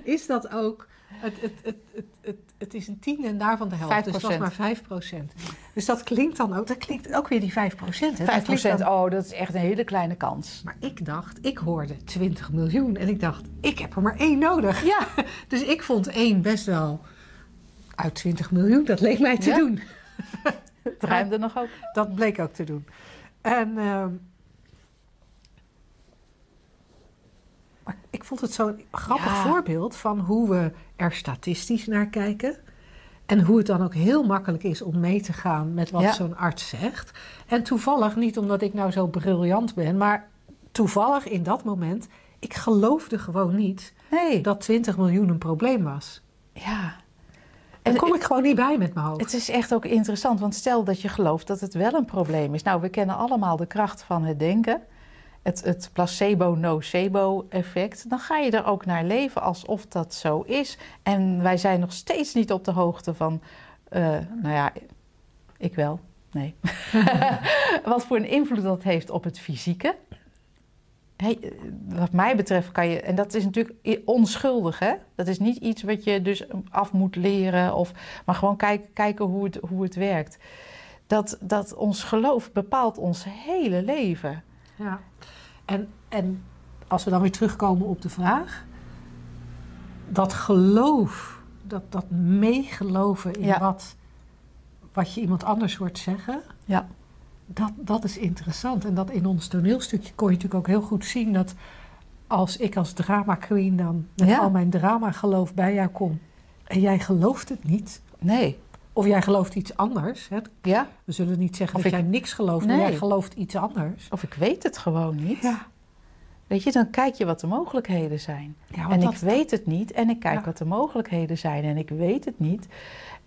is dat ook. Het, het, het, het, het, het is een tiende en daarvan de helft. Dus dat was 5%. maar 5 procent. Dus dat klinkt dan ook, dat klinkt ook weer die 5 procent. 5 procent, oh, dat is echt een hele kleine kans. Maar ik dacht, ik hoorde 20 miljoen. En ik dacht, ik heb er maar één nodig. Ja, Dus ik vond één best wel uit 20 miljoen. Dat leek mij te Ja. doen. het ruimde nog ook. Dat bleek ook te doen. En ehm, maar ik vond het zo'n grappig Ja. voorbeeld van hoe we er statistisch naar kijken. En hoe het dan ook heel makkelijk is om mee te gaan met wat Ja. zo'n arts zegt. En toevallig, niet omdat ik nou zo briljant ben, maar toevallig in dat moment, ik geloofde gewoon niet Nee, dat 20 miljoen een probleem was. ja. Daar En kom ik gewoon niet bij met mijn hoofd. Het is echt ook interessant, want stel dat je gelooft dat het wel een probleem is. Nou, we kennen allemaal de kracht van het denken. Het, het placebo-nocebo-effect. Dan ga je er ook naar leven alsof dat zo is. En wij zijn nog steeds niet op de hoogte van. eh, nou ja, ik wel. Nee. Wat voor een invloed dat heeft op het fysieke. Hey, wat mij betreft kan je, en dat is natuurlijk onschuldig, hè? Dat is niet iets wat je dus af moet leren, of, maar gewoon kijken hoe, het, hoe het werkt. Dat, dat ons geloof bepaalt ons hele leven. Ja. En, en als we dan weer terugkomen op de vraag. Dat geloof, dat, dat meegeloven in Ja. wat, wat je iemand anders hoort zeggen. Ja. Dat, dat is interessant. En dat in ons toneelstukje kon je natuurlijk ook heel goed zien dat als ik als drama queen dan met Ja. al mijn drama geloof bij jou kom. En jij gelooft het niet. Nee. Of jij gelooft iets anders. Hè? Ja. We zullen niet zeggen Of dat ik- jij niks gelooft, maar jij gelooft iets anders. Of ik weet het gewoon niet. Ja. Weet je, dan kijk je wat de mogelijkheden zijn. Ja, en ik weet het niet en ik kijk Ja. wat de mogelijkheden zijn en ik weet het niet.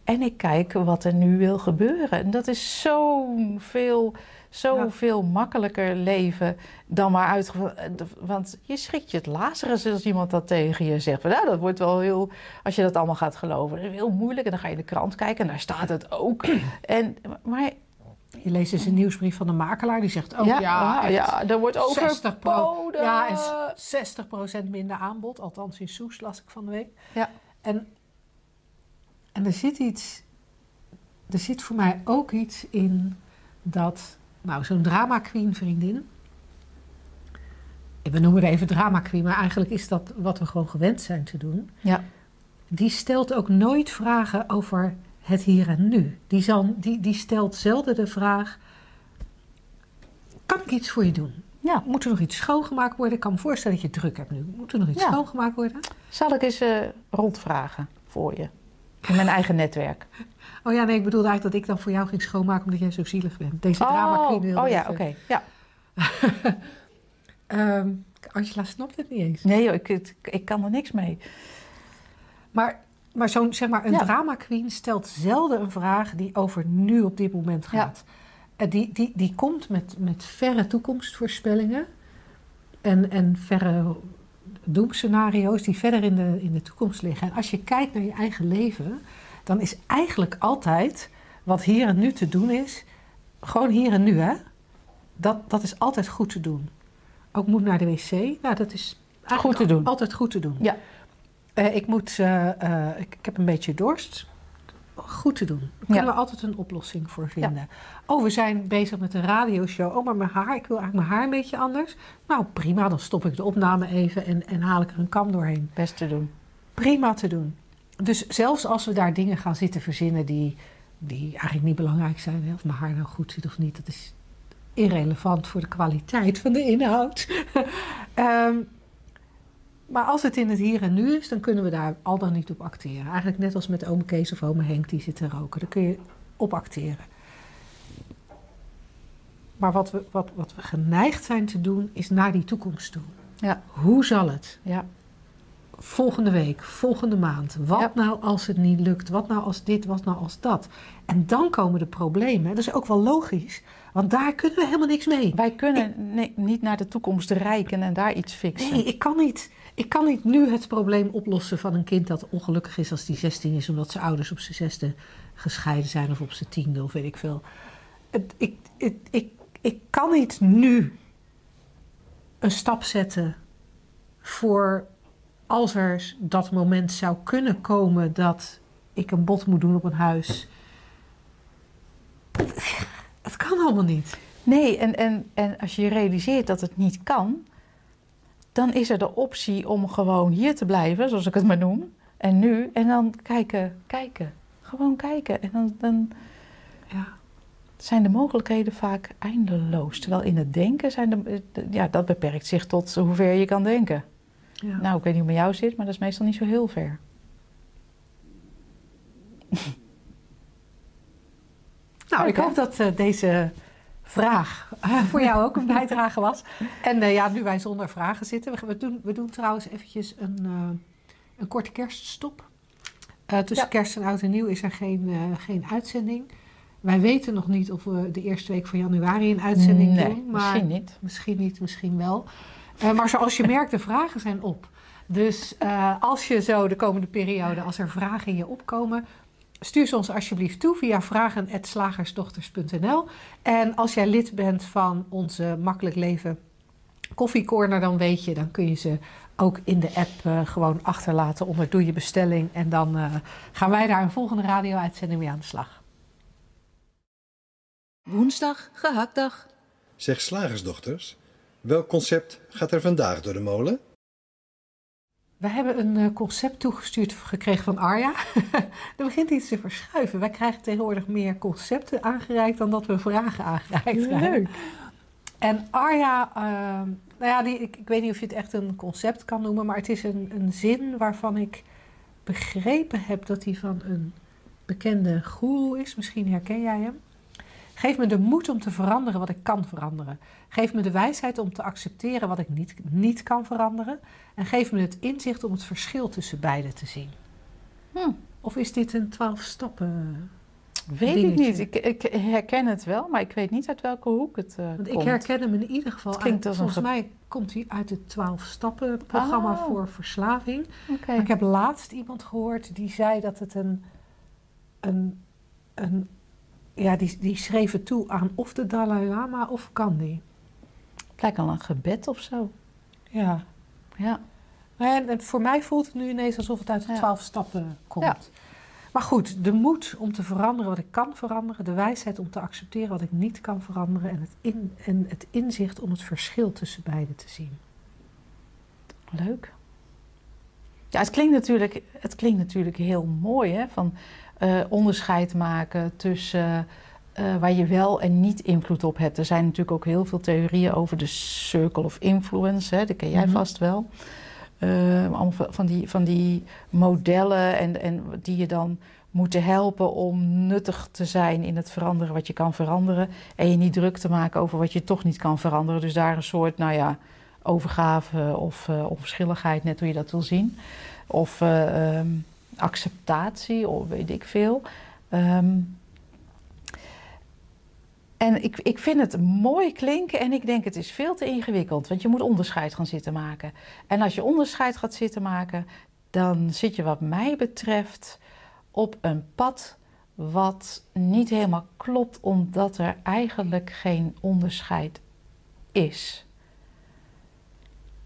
En ik kijk wat er nu wil gebeuren. En dat is zo veel, zo Ja. veel makkelijker leven dan maar uit. Want je schrikt je het Lazarus als iemand dat tegen je zegt. Nou, dat wordt wel heel, als je dat allemaal gaat geloven, dat is heel moeilijk. En dan ga je in de krant kijken en daar staat het ook. En, maar Je leest eens een nieuwsbrief van de makelaar die zegt ook ja, ja, ah, ja, er wordt 60 pro, ja, en s- 60% minder aanbod. Althans in Soes las ik van de week. Ja. En, en er zit iets, er zit voor mij ook iets in dat, nou, zo'n drama queen vriendin. We noemen het even drama queen, maar eigenlijk is dat wat we gewoon gewend zijn te doen. Ja. Die stelt ook nooit vragen over het hier en nu. Die, zal, die, die stelt zelden de vraag: kan ik iets voor je doen? Ja. Moet er nog iets schoongemaakt worden? Ik kan me voorstellen dat je druk hebt nu. Moet er nog iets Ja. schoongemaakt worden? Zal ik eens eh, rondvragen voor je? In mijn eigen netwerk. Oh ja, nee, ik bedoelde eigenlijk dat ik dan voor jou ging schoonmaken omdat jij zo zielig bent. Deze drama queen oh ja, oké. Ja. Ehm, Angela snapt het niet eens. Nee joh, ik, ik, ik kan er niks mee. Maar, maar zo'n zeg maar, een Ja. drama queen stelt zelden een vraag die over nu op dit moment Ja. gaat. En die, die, die komt met, met verre toekomstvoorspellingen en, en verre doemscenario's die verder in de, in de toekomst liggen. En als je kijkt naar je eigen leven, dan is eigenlijk altijd wat hier en nu te doen is, gewoon hier en nu hè. Dat, dat is altijd goed te doen. Ook moet naar de wc, nou dat is eigenlijk Goed te doen. altijd goed te doen. Ja. Eh, ik, moet, eh, eh, ik, ik heb een beetje dorst. Goed te doen. Daar kunnen Ja. we altijd een oplossing voor vinden. Oh, we zijn bezig met een radioshow. Oh, maar mijn haar, ik wil eigenlijk mijn haar een beetje anders. Nou, prima, dan stop ik de opname even en, en haal ik er een kam doorheen. Best te doen. Prima te doen. Dus zelfs als we daar dingen gaan zitten verzinnen die, die eigenlijk niet belangrijk zijn, hè, of mijn haar nou goed zit of niet, dat is irrelevant voor de kwaliteit van de inhoud. Ehm, maar als het in het hier en nu is, dan kunnen we daar al dan niet op acteren. Eigenlijk net als met oom Kees of ome Henk die zitten roken. Daar kun je op acteren. Maar wat we, wat, wat we geneigd zijn te doen, is naar die toekomst toe. Ja. Hoe zal het? Ja. Volgende week, volgende maand. Wat Ja. nou als het niet lukt? Wat nou als dit? Wat nou als dat? En dan komen de problemen. Dat is ook wel logisch, want daar kunnen we helemaal niks mee. Wij kunnen nee, niet naar de toekomst reiken en daar iets fixen. Nee, ik kan niet. Ik kan niet nu het probleem oplossen van een kind dat ongelukkig is als die 16 is, omdat zijn ouders op zijn zesde gescheiden zijn of op zijn tiende of weet ik veel. Het, ik, ik, ik, ik kan niet nu een stap zetten voor als er dat moment zou kunnen komen dat ik een bod moet doen op een huis. Het kan allemaal niet. Nee, en, en, en als je realiseert dat het niet kan, dan is er de optie om gewoon hier te blijven, zoals ik het maar noem. En nu, en dan kijken, kijken. Gewoon kijken. En dan, dan Ja. zijn de mogelijkheden vaak eindeloos. Terwijl in het denken zijn de, ja, dat beperkt zich tot hoever je kan denken. Ja. Nou, ik weet niet hoe het met jou zit, maar dat is meestal niet zo heel ver. Nou, ik hoop dat eh, deze vraag eh, voor jou ook een bijdrage was. En eh, ja, nu wij zonder vragen zitten. We, doen, we doen trouwens eventjes een, eh, een korte kerststop. Tussen Ja. kerst en oud en nieuw is er geen, geen uitzending. Wij weten nog niet of we de eerste week van januari een uitzending nee, doen. Maar misschien niet. Misschien niet, misschien wel. Maar zoals je merkt, de vragen zijn op. Dus als je zo de komende periode, als er vragen in je opkomen, stuur ze ons alsjeblieft toe via vragen.slagersdochters.nl. En als jij lid bent van onze Makkelijk Leven Koffiecorner, dan weet je, dan kun je ze ook in de app eh, gewoon achterlaten onder doe je bestelling. En dan eh, gaan wij daar een volgende radio-uitzending mee aan de slag. Woensdag, gehaktdag. Zeg slagersdochters, welk concept gaat er vandaag door de molen? We hebben een eh, concept toegestuurd gekregen van Arja. er begint iets te verschuiven. Wij krijgen tegenwoordig meer concepten aangereikt dan dat we vragen aangereikt krijgen. En Arja, ehm, nou ja, die, ik, ik weet niet of je het echt een concept kan noemen, maar het is een, een zin waarvan ik begrepen heb dat hij van een bekende goeroe is. Misschien herken jij hem. Geef me de moed om te veranderen wat ik kan veranderen. Geef me de wijsheid om te accepteren wat ik niet, niet kan veranderen. En geef me het inzicht om het verschil tussen beide te zien. Hm. Of is dit een twaalf stappen? Weet Dingetje. ik niet. Ik, ik herken het wel, maar ik weet niet uit welke hoek het eh Want ik komt. herken hem in ieder geval Het klinkt uit, als een volgens ge- mij komt hij uit het 12 stappen programma Oh. voor verslaving. Maar ik heb laatst iemand gehoord die zei dat het een, een, een ja, die, die schreef het toe aan of de Dalai Lama of Gandhi. Het lijkt al een gebed of zo. Ja. Ja. En, en voor mij voelt het nu ineens alsof het uit de Ja. 12 stappen komt. Ja. Maar goed, de moed om te veranderen wat ik kan veranderen, de wijsheid om te accepteren wat ik niet kan veranderen en het, in, en het inzicht om het verschil tussen beide te zien. Leuk. Ja, het klinkt natuurlijk, het klinkt natuurlijk heel mooi, hè? Van eh, onderscheid maken tussen eh, waar je wel en niet invloed op hebt. Er zijn natuurlijk ook heel veel theorieën over de circle of influence, hè? dat ken jij Mhm. vast wel. Eh, allemaal van- die, van die modellen en, en die je dan moeten helpen om nuttig te zijn in het veranderen wat je kan veranderen. En je niet druk te maken over wat je toch niet kan veranderen. Dus daar een soort, nou ja, overgave of eh, onverschilligheid, net hoe je dat wil zien. Of eh, ehm, acceptatie, of weet ik veel. Ehm, en ik, ik vind het mooi klinken en ik denk het is veel te ingewikkeld. Want je moet onderscheid gaan zitten maken. En als je onderscheid gaat zitten maken, dan zit je wat mij betreft op een pad wat niet helemaal klopt, omdat er eigenlijk geen onderscheid is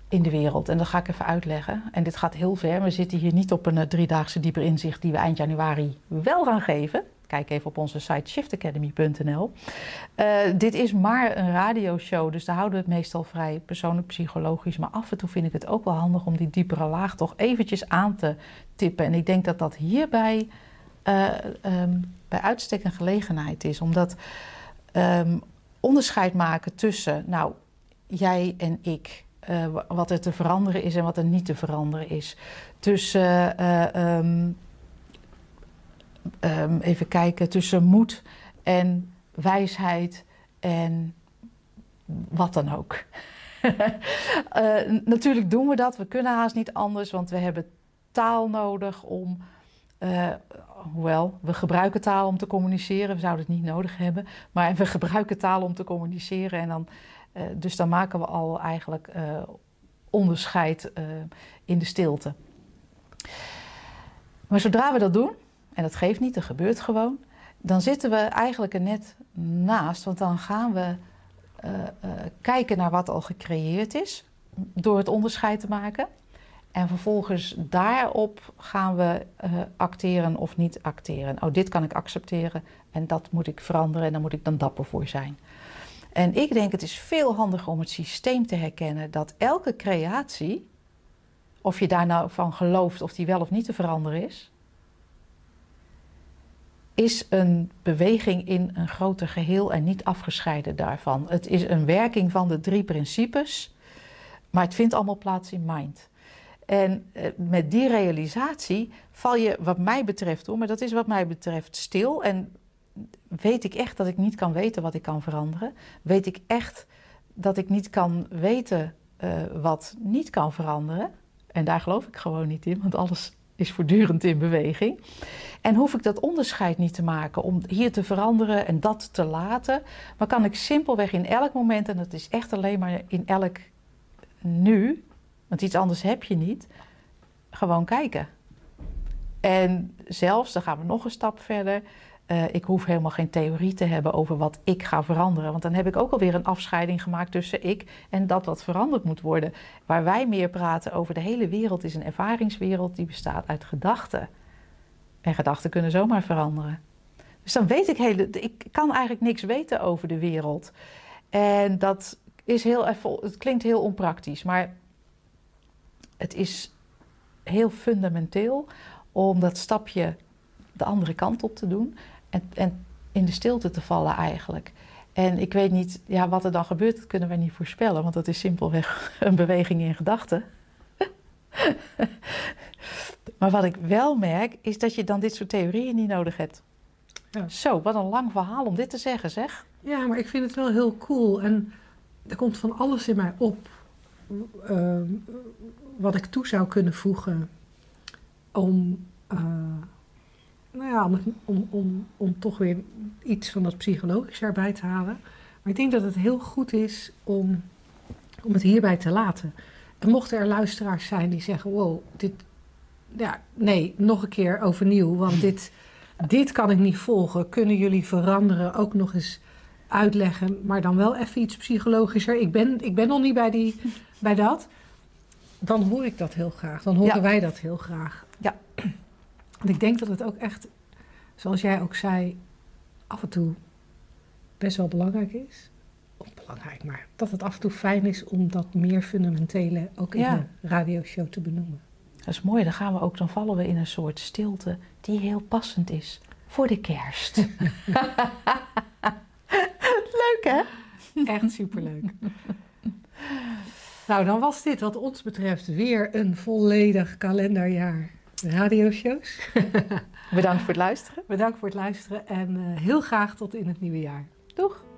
in de wereld. En dat ga ik even uitleggen. En dit gaat heel ver. We zitten hier niet op een eh, driedaagse dieper inzicht die we eind januari wel gaan geven. Kijk even op onze site shiftacademy.nl. Eh, dit is maar een radioshow, dus daar houden we het meestal vrij persoonlijk psychologisch. Maar af en toe vind ik het ook wel handig om die diepere laag toch eventjes aan te tippen. En ik denk dat dat hierbij eh, ehm, bij uitstek een gelegenheid is. Omdat ehm, onderscheid maken tussen, nou, jij en ik. Eh, wa- wat er te veranderen is en wat er niet te veranderen is. Tussen, eh, ehm, ehm, even kijken, tussen moed en wijsheid en wat dan ook. Eh, natuurlijk doen we dat, we kunnen haast niet anders, want we hebben taal nodig om. eh, hoewel, we gebruiken taal om te communiceren, we zouden het niet nodig hebben, maar we gebruiken taal om te communiceren en dan. Eh, dus dan maken we al eigenlijk eh, onderscheid eh, in de stilte. Maar zodra we dat doen, en dat geeft niet, dat gebeurt gewoon, dan zitten we eigenlijk er net naast, want dan gaan we kijken naar wat al gecreëerd is door het onderscheid te maken. En vervolgens daarop gaan we acteren of niet acteren. Oh, dit kan ik accepteren en dat moet ik veranderen en daar moet ik dan dapper voor zijn. En ik denk het is veel handiger om het systeem te herkennen dat elke creatie, of je daar nou van gelooft of die wel of niet te veranderen is, is een beweging in een groter geheel en niet afgescheiden daarvan. Het is een werking van de drie principes, maar het vindt allemaal plaats in mind. En eh, met die realisatie val je, wat mij betreft, hoor, maar dat is wat mij betreft stil. En weet ik echt dat ik niet kan weten wat ik kan veranderen. Weet ik echt dat ik niet kan weten eh, wat niet kan veranderen. En daar geloof ik gewoon niet in, want alles is voortdurend in beweging. En hoef ik dat onderscheid niet te maken om hier te veranderen en dat te laten. Maar kan ik simpelweg in elk moment, en dat is echt alleen maar in elk nu, want iets anders heb je niet, gewoon kijken. En zelfs, dan gaan we nog een stap verder. Eh, ik hoef helemaal geen theorie te hebben over wat ik ga veranderen. Want dan heb ik ook alweer een afscheiding gemaakt tussen ik en dat wat veranderd moet worden. Waar wij meer praten over de hele wereld is een ervaringswereld die bestaat uit gedachten. En gedachten kunnen zomaar veranderen. Dus dan weet ik hele, ik kan eigenlijk niks weten over de wereld. En dat is heel het klinkt heel onpraktisch, maar het is heel fundamenteel om dat stapje de andere kant op te doen en, en in de stilte te vallen eigenlijk. En ik weet niet, ja, wat er dan gebeurt, dat kunnen wij niet voorspellen, want dat is simpelweg een beweging in gedachten. maar wat ik wel merk, is dat je dan dit soort theorieën niet nodig hebt. Ja. Zo, wat een lang verhaal om dit te zeggen, zeg. Ja, maar ik vind het wel heel cool. En er komt van alles in mij op ehm, wat ik toe zou kunnen voegen om, eh, nou ja, om, het- om, om, om toch weer iets van dat psychologische erbij te halen. Maar ik denk dat het heel goed is om, om het hierbij te laten. En mochten er luisteraars zijn die zeggen: wow, dit, ja, nee, nog een keer overnieuw, want dit, dit kan ik niet volgen. Kunnen jullie veranderen? Ook nog eens uitleggen, maar dan wel even iets psychologischer. Ik ben, ik ben nog niet bij, die, bij dat. Dan hoor ik dat heel graag. Dan horen Ja. wij dat heel graag. Ja. Want ik denk dat het ook echt, zoals jij ook zei, af en toe best wel belangrijk is. Of belangrijk, maar dat het af en toe fijn is om dat meer fundamentele ook in Ja. de radioshow te benoemen. Dat is mooi, dan gaan we ook, dan vallen we in een soort stilte die heel passend is voor de kerst. Leuk hè? Echt superleuk. nou, dan was dit wat ons betreft weer een volledig kalenderjaar radioshows. Bedankt voor het luisteren. Bedankt voor het luisteren en eh, heel graag tot in het nieuwe jaar. Doeg!